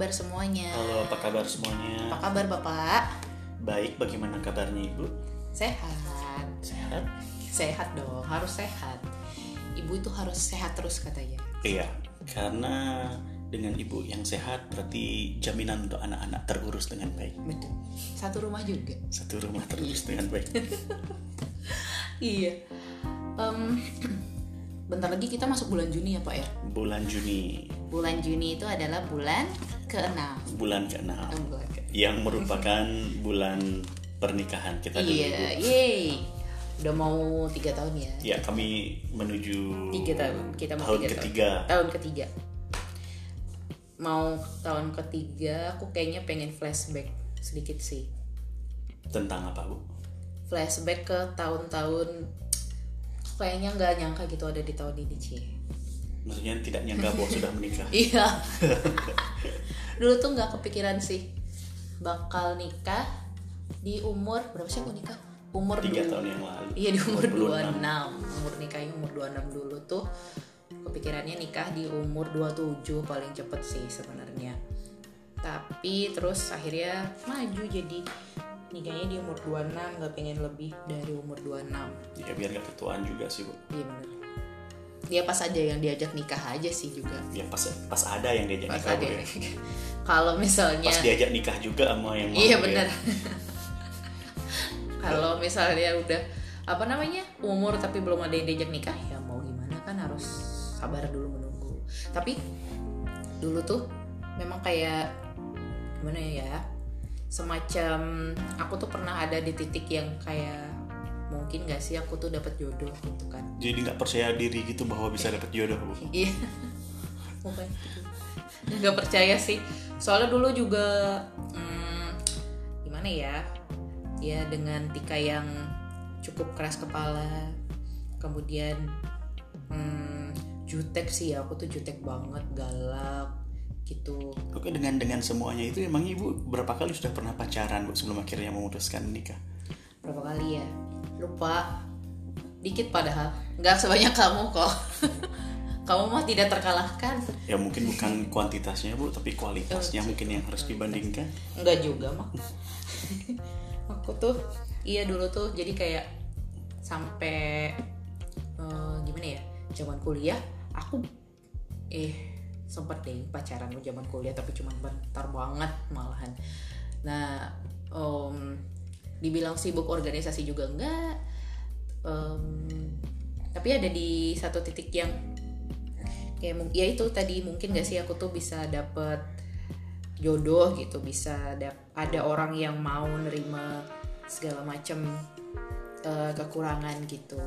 kabar semuanya? Halo, apa kabar semuanya? Apa kabar Bapak? Baik, bagaimana kabarnya Ibu? Sehat. Sehat? Sehat dong, harus sehat. Ibu itu harus sehat terus katanya. Iya, karena dengan ibu yang sehat berarti jaminan untuk anak-anak terurus dengan baik. Betul. Satu rumah juga. Satu rumah terurus dengan baik. Iya. Em, bentar lagi kita masuk bulan Juni ya Pak ya. Bulan Juni, Bulan Juni itu adalah bulan keenam. bulan ke-6 Oh, ke- yang merupakan bulan pernikahan kita dulu. Iya, yeay. Udah mau tiga tahun ya. Ya, kami menuju Tiga tahun. Kita mau tahun tiga ketiga. tahun. Tahun ketiga. Mau tahun ketiga, aku kayaknya pengen flashback sedikit sih. Tentang apa, Bu? Flashback ke tahun-tahun kayaknya nggak nyangka gitu ada di tahun ini Cie. Maksudnya tidak nyangka bahwa sudah menikah. Iya. Dulu tuh nggak kepikiran sih bakal nikah di umur berapa sih aku nikah? Umur Tiga dua- tahun yang lalu. Iya di umur 26. 26 Umur nikahnya umur 26 dulu tuh Kepikirannya nikah di umur 27 paling cepet sih sebenarnya Tapi terus akhirnya maju jadi Nikahnya di umur 26 Gak pengen lebih dari umur 26 Ya biar gak ketuaan juga sih, Bu. Iya bener Dia pas aja yang diajak nikah aja sih juga Ya pas pas ada yang diajak Pas nikah, ada ya. Kalau misalnya Pas diajak nikah juga sama yang mau Iya ya. bener Kalau misalnya udah apa namanya umur tapi belum ada yang diajak nikah ya mau gimana kan harus sabar dulu menunggu. Tapi dulu tuh memang kayak gimana ya semacam aku tuh pernah ada di titik yang kayak mungkin gak sih aku tuh dapat jodoh gitu kan Jadi nggak percaya diri gitu bahwa bisa dapet jodoh, Bu. Iya. Bukan gitu. Nggak percaya sih. Soalnya dulu juga hmm, gimana ya? Ya dengan Tika yang cukup keras kepala. Kemudian hmm, jutek sih ya. Aku tuh jutek banget, galak gitu. Oke dengan dengan semuanya itu emang ibu berapa kali sudah pernah pacaran bu sebelum akhirnya memutuskan nikah? Berapa kali ya? Lupa. Dikit padahal. Nggak sebanyak kamu kok. kamu mah tidak terkalahkan. Ya mungkin bukan kuantitasnya bu tapi kualitasnya mungkin yang harus dibandingkan. Enggak juga mah. aku tuh iya dulu tuh jadi kayak sampai eh, gimana ya zaman kuliah aku eh sempet deh pacaran zaman kuliah tapi cuma bentar banget malahan. Nah em, dibilang sibuk organisasi juga enggak. Em, tapi ada di satu titik yang kayak ya itu tadi mungkin gak sih aku tuh bisa dapet jodoh gitu bisa dap- ada orang yang mau nerima segala macam eh, kekurangan gitu.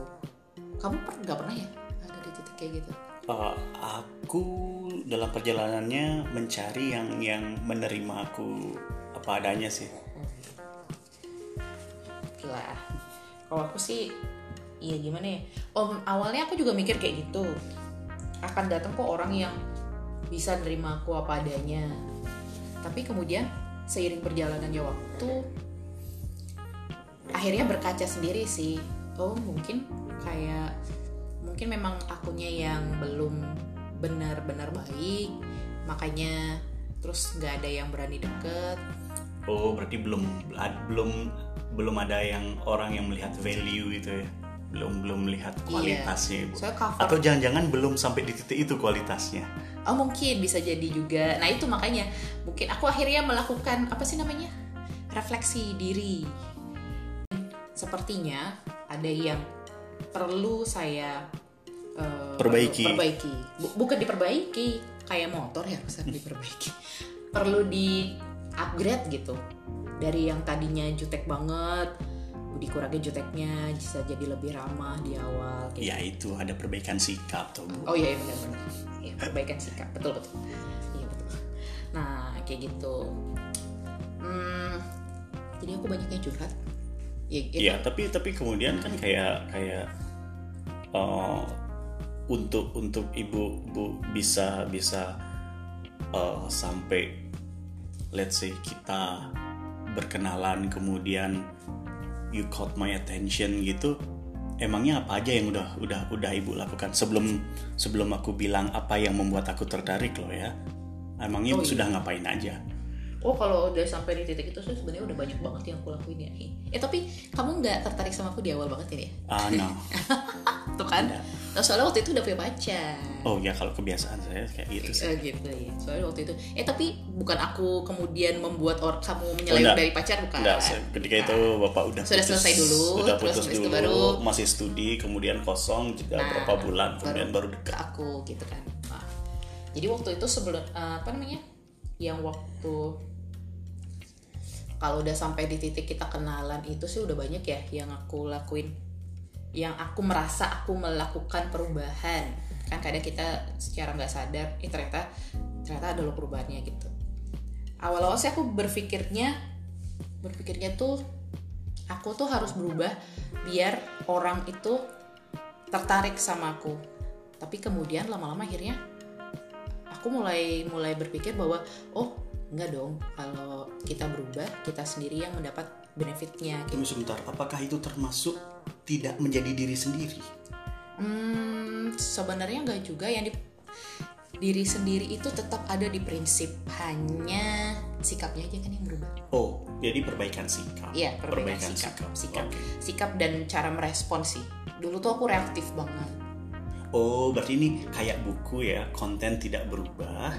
Kamu per nggak pernah ya ada di titik kayak gitu? Eh, aku dalam perjalanannya mencari yang yang menerima aku apa adanya sih. lah kalau aku sih iya gimana ya? Om awalnya aku juga mikir kayak gitu akan datang kok orang yang bisa nerima aku apa adanya. Tapi kemudian seiring berjalannya waktu akhirnya berkaca sendiri sih. Oh mungkin kayak mungkin memang akunya yang belum benar-benar baik makanya terus nggak ada yang berani deket. Oh berarti belum belum belum ada yang orang yang melihat value itu ya. Belum belum melihat kualitasnya ibu. soalnya cover Atau jangan-jangan belum sampai di titik itu kualitasnya. Oh mungkin bisa jadi juga. Nah itu makanya mungkin aku akhirnya melakukan apa sih namanya refleksi diri. Sepertinya ada yang perlu saya eh, Perbaiki. Perbaiki. Bu- bukan diperbaiki kayak motor ya harus diperbaiki. perlu di upgrade gitu dari yang tadinya jutek banget dikurangi juteknya bisa jadi lebih ramah di awal kayak Ya itu ada perbaikan sikap tuh bu. Oh iya iya, benar-benar. Iya, perbaikan sikap. Betul betul. Iya betul. Nah, kayak gitu. Hmm, jadi aku banyaknya curhat. Ya, gitu. Iya tapi tapi kemudian kan kayak kayak eh, untuk untuk ibu bu bisa bisa eh, sampai let's say kita berkenalan kemudian you caught my attention gitu emangnya apa aja yang udah udah udah ibu lakukan sebelum sebelum aku bilang apa yang membuat aku tertarik loh ya emangnya Oh, iya. sudah ngapain aja Oh kalau udah sampai di titik itu sih sebenarnya udah banyak banget yang aku lakuin ya. Eh tapi kamu nggak tertarik sama aku di awal banget ini ya? ah no Tuh kan? Nah, soalnya waktu itu udah punya pacar. oh ya kalau kebiasaan saya kayak gitu sih Eh, gitu ya. Soalnya waktu itu. Eh tapi bukan aku kemudian membuat orang kamu menyeleweng dari pacar bukan? Enggak, ketika itu bapak udah Sudah selesai dulu, udah terus putus itu dulu, baru- masih studi, kemudian kosong jeda Nah, berapa bulan, kemudian baru, ke dekat. aku gitu kan. Nah, jadi waktu itu sebelum eh, apa namanya? Yang waktu kalau udah sampai di titik kita kenalan itu sih udah banyak ya yang aku lakuin. Yang aku merasa aku melakukan perubahan. Kan kadang kita secara nggak sadar, eh ternyata ternyata ada loh perubahannya gitu. Awal-awal sih aku berpikirnya berpikirnya tuh aku tuh harus berubah biar orang itu tertarik sama aku tapi kemudian lama-lama akhirnya aku mulai mulai berpikir bahwa oh enggak dong kalau kita berubah kita sendiri yang mendapat benefitnya gitu. Tunggu sebentar, apakah itu termasuk tidak menjadi diri sendiri? Hmm, sebenarnya enggak juga yang di diri sendiri itu tetap ada di prinsip hanya sikapnya aja kan yang berubah. Oh, jadi perbaikan sikap. Iya, perbaikan, sikap, sikap, Oke. sikap dan cara merespon sih. Dulu tuh aku reaktif banget. Oh, berarti ini kayak buku ya, konten tidak berubah,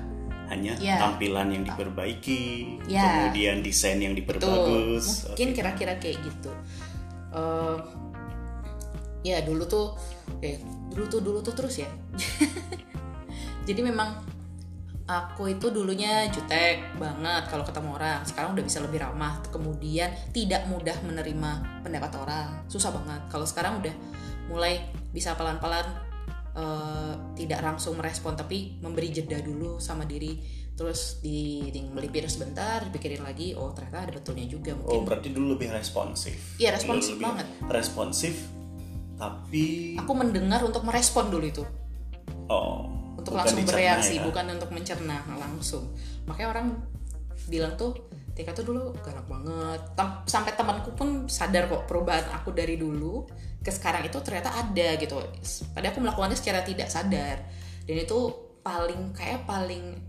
hanya Iya. tampilan yang diperbaiki, Iya. kemudian desain yang diperbagus. mungkin Oke. kira-kira kayak gitu. Eh, ya dulu tuh, eh dulu tuh dulu tuh terus ya. Jadi memang aku itu dulunya jutek banget kalau ketemu orang. Sekarang udah bisa lebih ramah. Kemudian tidak mudah menerima pendapat orang. Susah banget. Kalau sekarang udah mulai bisa pelan-pelan eh, tidak langsung merespon tapi memberi jeda dulu sama diri terus di, di melipir sebentar dipikirin lagi oh ternyata ada betulnya juga Oh, mungkin berarti dulu lebih responsif. Iya, responsif Lebih banget. Responsif, tapi aku mendengar untuk merespon dulu itu oh, untuk bukan langsung bereaksi ya. bukan untuk mencerna langsung makanya orang bilang tuh Tika tuh dulu galak banget. Tem- sampai temanku pun sadar kok perubahan aku dari dulu ke sekarang itu ternyata ada gitu. Padahal aku melakukannya secara tidak sadar. Dan itu paling kayak paling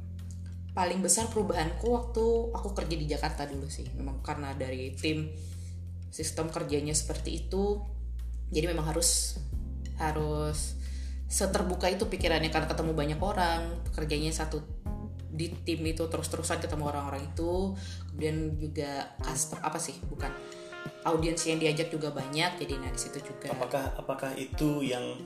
paling besar perubahanku waktu aku kerja di Jakarta dulu sih. Memang karena dari tim sistem kerjanya seperti itu jadi memang harus harus seterbuka itu pikirannya karena ketemu banyak orang kerjanya satu di tim itu terus-terusan ketemu orang-orang itu. Kemudian juga custom apa sih bukan audiens yang diajak juga banyak jadi nah di situ juga. Apakah apakah itu yang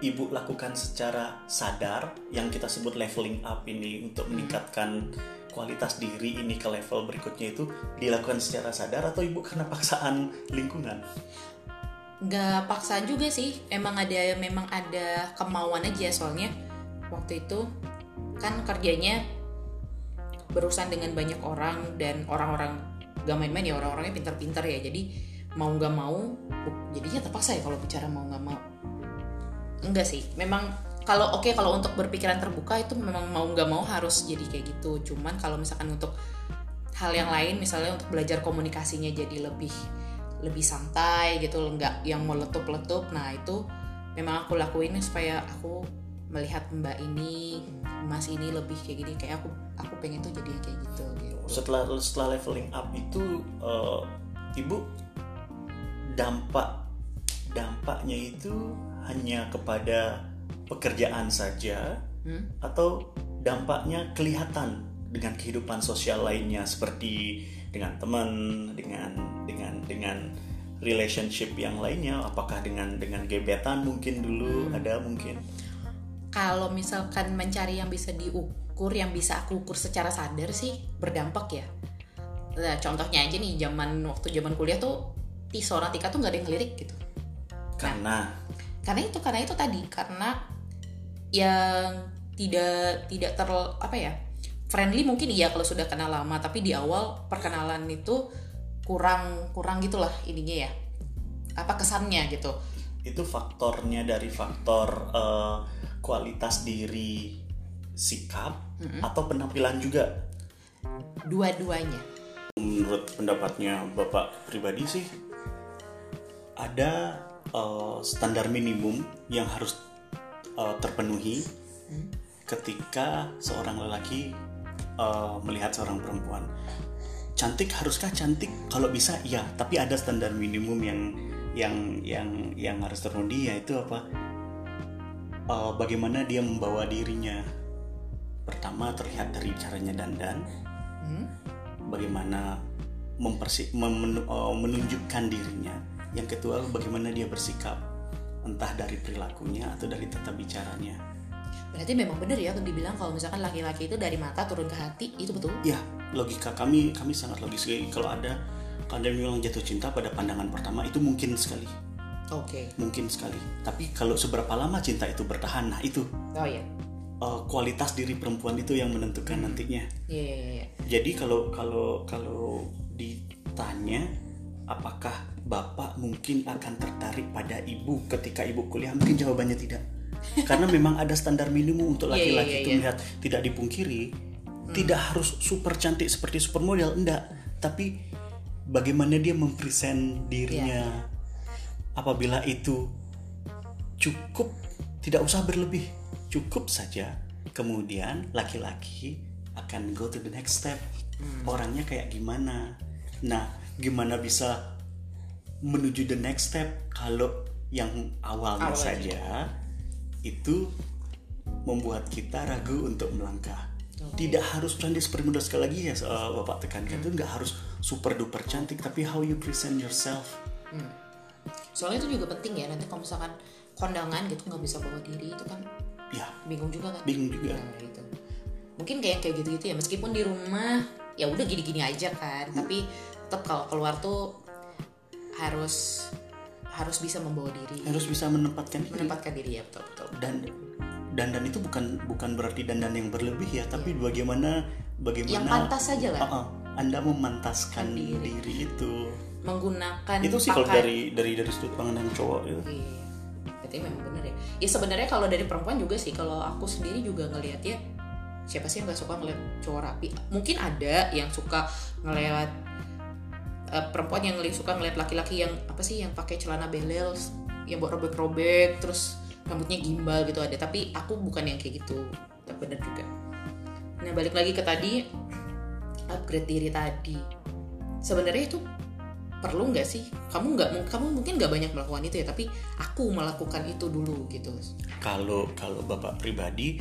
ibu lakukan secara sadar yang kita sebut leveling up ini untuk meningkatkan kualitas diri ini ke level berikutnya itu dilakukan secara sadar atau ibu karena paksaan lingkungan? nggak paksaan juga sih emang ada memang ada kemauan aja. Soalnya waktu itu kan kerjanya berurusan dengan banyak orang dan orang-orang gak main-main ya orang-orangnya pintar-pintar ya. Jadi mau nggak mau jadinya terpaksa ya kalau bicara mau nggak mau. Enggak sih memang kalau oke kalau untuk berpikiran terbuka itu memang mau nggak mau harus jadi kayak gitu. Cuman kalau misalkan untuk hal yang lain misalnya untuk belajar komunikasinya jadi lebih lebih santai gitu nggak yang meletup-letup nah itu memang aku lakuin supaya aku melihat mbak ini mas ini lebih kayak gini kayak aku aku pengen tuh jadi kayak gitu gitu Setelah setelah leveling up itu eh, ibu dampak dampaknya itu hanya kepada pekerjaan saja Hmm? atau dampaknya kelihatan dengan kehidupan sosial lainnya seperti dengan teman, dengan dengan dengan relationship yang lainnya, apakah dengan dengan gebetan mungkin dulu ada mungkin. Kalau misalkan mencari yang bisa diukur yang bisa aku ukur secara sadar sih berdampak ya. Nah, contohnya aja nih zaman waktu zaman kuliah tuh ti seorang Tika tuh nggak ada yang ngelirik gitu. Karena? Karena itu karena itu tadi. Karena yang tidak tidak ter apa ya friendly mungkin iya kalau sudah kenal lama. Tapi di awal perkenalan itu kurang kurang gitulah ininya ya. Apa kesannya gitu. Itu faktornya dari faktor eh, kualitas diri sikap atau penampilan juga. dua-duanya. Menurut pendapatnya Bapak pribadi sih ada eh, standar minimum yang harus eh, terpenuhi ketika seorang lelaki uh, melihat seorang perempuan. Cantik haruskah cantik? Kalau bisa iya. Tapi ada standar minimum yang yang yang yang harus terpenuhi yaitu apa uh, bagaimana dia membawa dirinya? Pertama terlihat dari caranya dandan. Hmm? bagaimana mempersi memen- uh, menunjukkan dirinya? Yang kedua bagaimana dia bersikap? Entah dari perilakunya atau dari tata bicaranya. Berarti memang benar ya dibilang kalau misalkan laki-laki itu dari mata turun ke hati itu betul? ya logika kami kami sangat logis. Kalau ada kalau ada yang bilang jatuh cinta pada pandangan pertama itu mungkin sekali Oke. mungkin sekali tapi kalau seberapa lama cinta itu bertahan nah itu Oh iya. uh, kualitas diri perempuan itu yang menentukan nantinya Iya iya iya. iya. jadi kalau kalau kalau ditanya apakah bapak mungkin akan tertarik pada ibu ketika ibu kuliah mungkin jawabannya tidak karena memang ada standar minimum untuk Iya, iya, laki-laki iya, itu iya. melihat tidak dipungkiri tidak harus super cantik seperti supermodel enggak tapi bagaimana dia mempresent dirinya Iya. Apabila itu cukup tidak usah berlebih cukup saja kemudian laki-laki akan go to the next step. Orangnya kayak gimana? Nah gimana bisa menuju the next step kalau yang awalnya Awalnya. saja itu membuat kita ragu untuk melangkah. Tidak harus cantik seperti muda. Sekali lagi ya uh, bapak tekankan itu nggak harus super duper cantik tapi how you present yourself Soalnya itu juga penting ya nanti kalau misalkan kondangan gitu nggak bisa bawa diri itu kan ya bingung juga kan? bingung juga Nah, gitu. Mungkin kayak kayak gitu-gitu ya meskipun di rumah ya udah gini-gini aja kan, tapi tetap kalau keluar tuh harus harus bisa membawa diri, harus bisa menempatkan diri. menempatkan diri ya betul betul. dan dandan itu bukan bukan berarti dandan yang berlebih ya tapi bagaimana bagaimana Yang pantas saja lah. Uh-uh, anda memantaskan Diri. diri. itu Menggunakan itu sih kalau dari dari dari sudut pandang cowok itu Iya. Berarti memang bener ya. Ya sebenarnya kalau dari perempuan juga sih, kalau aku sendiri juga ngelihat ya siapa sih yang nggak suka ngeliat cowok rapi? Mungkin ada yang suka ngeliat eh, perempuan yang suka ngeliat laki-laki yang apa sih yang pakai celana belel, yang buat robek-robek, terus rambutnya gimbal gitu ada. Tapi aku bukan yang kayak gitu. Tapi bener juga. Nah balik lagi ke tadi upgrade diri tadi. Sebenarnya itu perlu nggak sih? Kamu nggak kamu mungkin nggak banyak melakukan itu ya tapi aku melakukan itu dulu gitu. Kalau kalau bapak pribadi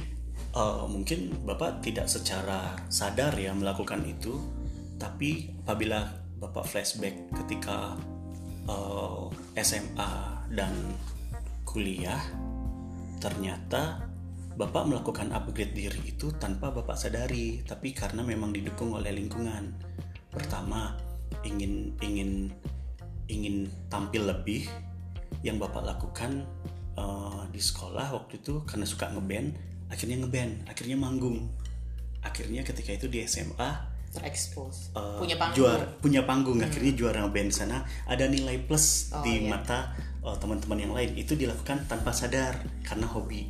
eh, mungkin bapak tidak secara sadar ya melakukan itu tapi apabila bapak flashback ketika eh, SMA dan kuliah ternyata bapak melakukan upgrade diri itu tanpa bapak sadari tapi karena memang didukung oleh lingkungan. Pertama ingin ingin ingin tampil lebih yang bapak lakukan eh, di sekolah waktu itu karena suka ngeband akhirnya ngeband akhirnya manggung. Akhirnya ketika itu di SMA terekspos. eh, punya panggung. juara punya panggung. Akhirnya juara ngeband di sana. Ada nilai plus Oh, di iya. mata eh, teman-teman yang lain. Itu dilakukan tanpa sadar karena hobi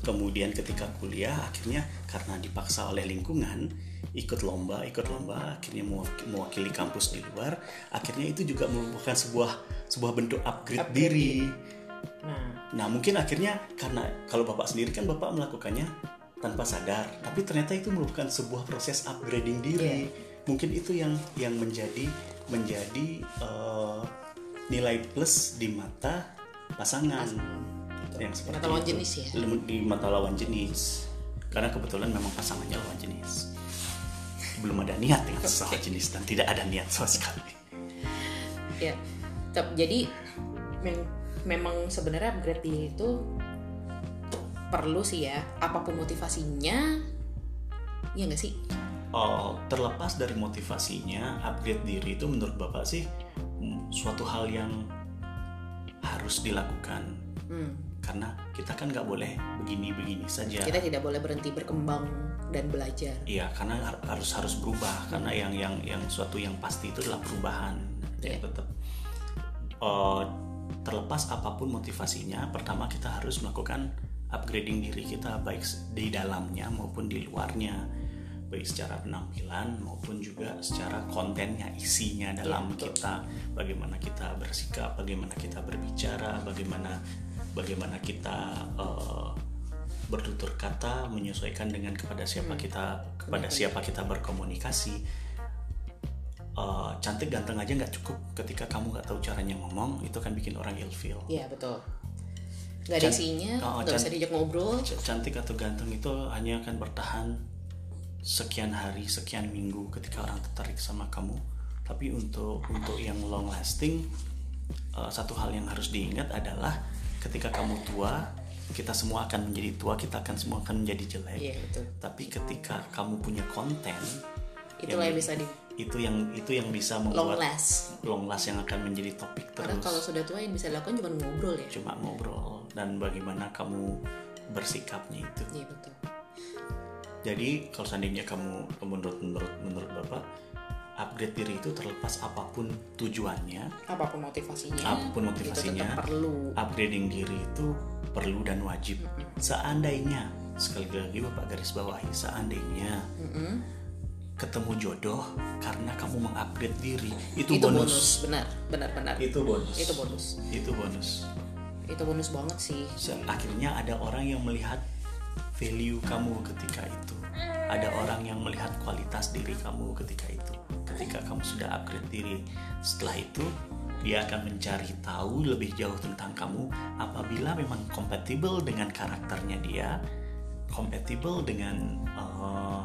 kemudian ketika kuliah akhirnya karena dipaksa oleh lingkungan ikut lomba ikut lomba akhirnya mewak- mewakili kampus di luar akhirnya itu juga merupakan sebuah sebuah bentuk upgrade, Upgrade. diri. Nah. Nah mungkin akhirnya karena kalau bapak sendiri kan bapak melakukannya tanpa sadar, tapi ternyata itu merupakan sebuah proses upgrading diri. Mungkin itu yang yang menjadi menjadi eh, nilai plus di mata pasangan yang seperti Mata lawan itu. jenis ya? Di mata lawan jenis. Karena kebetulan memang pasangannya lawan jenis. Belum ada niat dengan sesama jenis dan tidak ada niat sama sekali. ya jadi mem- memang sebenarnya upgrade diri itu perlu sih ya apa pun motivasinya ya nggak sih Oh, terlepas dari motivasinya, upgrade diri itu menurut Bapak sih mm, suatu hal yang harus dilakukan. Hmm. Karena kita kan nggak boleh begini-begini saja. kita tidak boleh berhenti berkembang dan belajar Iya, karena har- harus harus berubah. Karena yang yang yang suatu yang pasti itu adalah perubahan. Jadi Iya. tetap eh, terlepas apa pun motivasinya, pertama kita harus melakukan upgrading diri kita baik di dalamnya maupun di luarnya, baik secara penampilan maupun juga secara kontennya, isinya dalam betul. kita, bagaimana kita bersikap, bagaimana kita berbicara, bagaimana bagaimana kita eh, bertutur kata menyesuaikan dengan kepada siapa kita kepada siapa kita berkomunikasi. Eh, cantik ganteng aja nggak cukup ketika kamu nggak tahu caranya ngomong itu kan bikin orang ilfeel Iya betul. Gak ada isinya, Oh, gak can- bisa diajak ngobrol. Cantik atau ganteng itu hanya akan bertahan sekian hari sekian minggu ketika orang tertarik sama kamu. Tapi untuk untuk yang long lasting eh, satu hal yang harus diingat adalah ketika kamu tua kita semua akan menjadi tua kita akan semua akan menjadi jelek Iya betul. tapi ketika kamu punya konten Itulah yang bisa di itu yang itu yang bisa long membuat last. long last yang akan menjadi topik Karena terus kalau sudah tua yang bisa dilakukan cuma ngobrol ya. cuma ngobrol dan bagaimana kamu bersikapnya itu Iya betul. jadi kalau seandainya kamu menurut menurut menurut bapak upgrade diri itu terlepas apa pun tujuannya Apa pun motivasinya. Apa pun Itu motivasinya. tetap perlu. upgrading diri itu perlu dan wajib seandainya sekali lagi bapak garis bawahi seandainya Mm-mm. ketemu jodoh karena kamu mengupgrade diri itu, Itu bonus. bonus. benar, benar, benar. itu bonus Itu bonus. itu bonus Itu bonus banget sih. Akhirnya ada orang yang melihat value kamu ketika itu ada orang yang melihat kualitas diri kamu ketika itu ketika kamu sudah upgrade diri setelah itu dia akan mencari tahu lebih jauh tentang kamu apabila memang compatible dengan karakternya dia compatible dengan uh,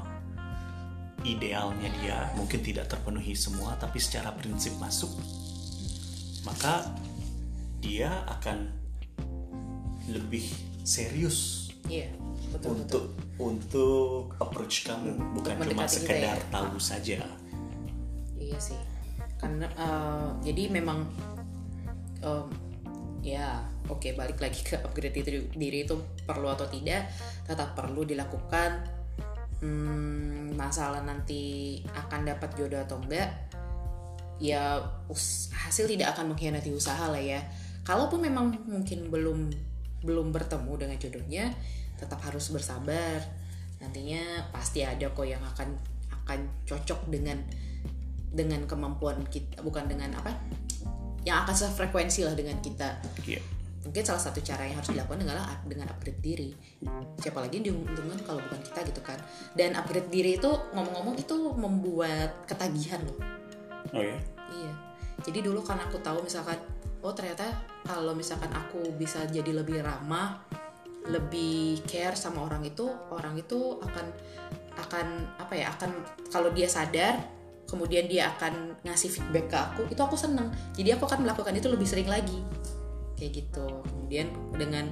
idealnya dia mungkin tidak terpenuhi semua tapi secara prinsip masuk maka dia akan lebih serius Iya, betul betul. untuk untuk approach kamu bukan cuma sekedar ya. tahu saja Iya sih. Karena eh, jadi memang em, ya oke balik lagi ke upgrade diri, diri itu perlu atau tidak tetap perlu dilakukan. Hmm, masalah nanti akan dapat jodoh atau enggak ya us- hasil tidak akan mengkhianati usaha lah ya. Kalaupun memang mungkin belum belum bertemu dengan jodohnya, tetap harus bersabar. Nantinya pasti ada kok yang akan akan cocok dengan dengan kemampuan kita, bukan dengan apa? Yang akan sefrekuensi lah dengan kita. Iya. Mungkin salah satu cara yang harus dilakukan adalah dengan upgrade diri. Siapa lagi yang diuntungkan kalau bukan kita gitu kan. Dan upgrade diri itu ngomong-ngomong itu membuat ketagihan loh. oh ya Iya. Jadi dulu kan aku tahu misalkan oh ternyata kalau misalkan aku bisa jadi lebih ramah, lebih care sama orang itu, orang itu akan akan apa ya? akan kalau dia sadar kemudian dia akan ngasih feedback ke aku, itu aku seneng. Jadi aku akan melakukan itu lebih sering lagi. Kayak gitu. Kemudian dengan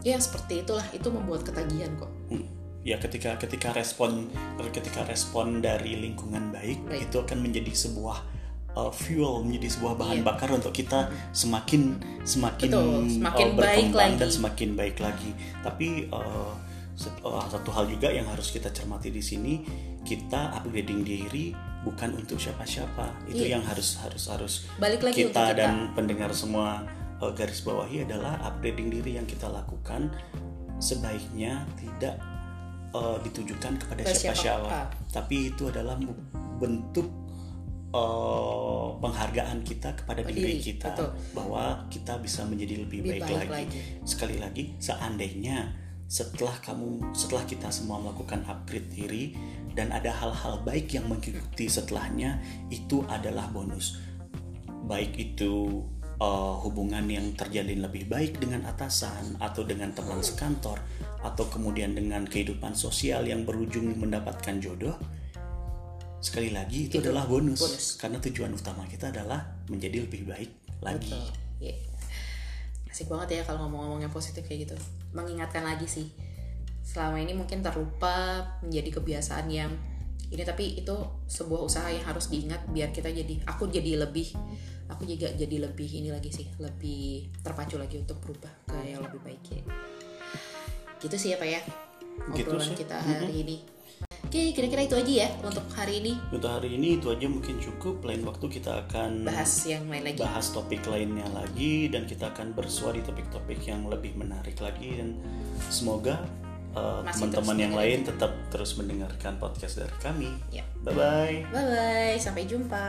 ya seperti itulah itu membuat ketagihan kok. Hmm. ya ketika ketika respon ketika respon dari lingkungan baik, Baik. itu akan menjadi sebuah uh, fuel menjadi sebuah bahan Iya. bakar untuk kita semakin semakin, Betul, semakin uh, baik berkembang lagi. dan semakin baik lagi tapi uh, uh, satu hal juga yang harus kita cermati di sini kita upgrading diri bukan untuk siapa-siapa itu Iya. yang harus harus harus Balik lagi kita kita. dan pendengar semua uh, garis bawahi adalah upgrading diri yang kita lakukan sebaiknya tidak uh, ditujukan kepada Ke siapa-siapa, siapa. tapi itu adalah bentuk uh, penghargaan kita kepada Pada diri diri, kita betul. bahwa kita bisa menjadi lebih, Lebih baik, baik lagi. lagi. Sekali lagi, seandainya setelah kamu setelah kita semua melakukan upgrade diri dan ada hal-hal baik yang mengikuti setelahnya itu adalah bonus baik itu uh, hubungan yang terjalin lebih baik dengan atasan atau dengan teman sekantor atau kemudian dengan kehidupan sosial yang berujung mendapatkan jodoh sekali lagi itu, Itu adalah bonus, bonus. karena tujuan utama kita adalah menjadi lebih baik lagi Betul. Iya. Asik banget ya kalau ngomong-ngomong yang positif kayak gitu. Mengingatkan lagi sih. Selama ini mungkin terlupa menjadi kebiasaan yang ini tapi itu sebuah usaha yang harus diingat biar kita jadi aku jadi lebih aku juga jadi lebih ini lagi sih lebih terpacu lagi untuk berubah ke yang lebih baik ya gitu sih ya pak ya Gitu obrolan sih. kita hari ini oke kira-kira itu aja ya untuk hari ini. Untuk hari ini itu aja mungkin cukup. Lain waktu kita akan bahas yang lain lagi. bahas topik lainnya lagi dan kita akan bersua di topik-topik yang lebih menarik lagi. Dan semoga uh, teman-teman yang lain tetap terus mendengarkan podcast dari kami. ya. Bye bye. bye bye sampai jumpa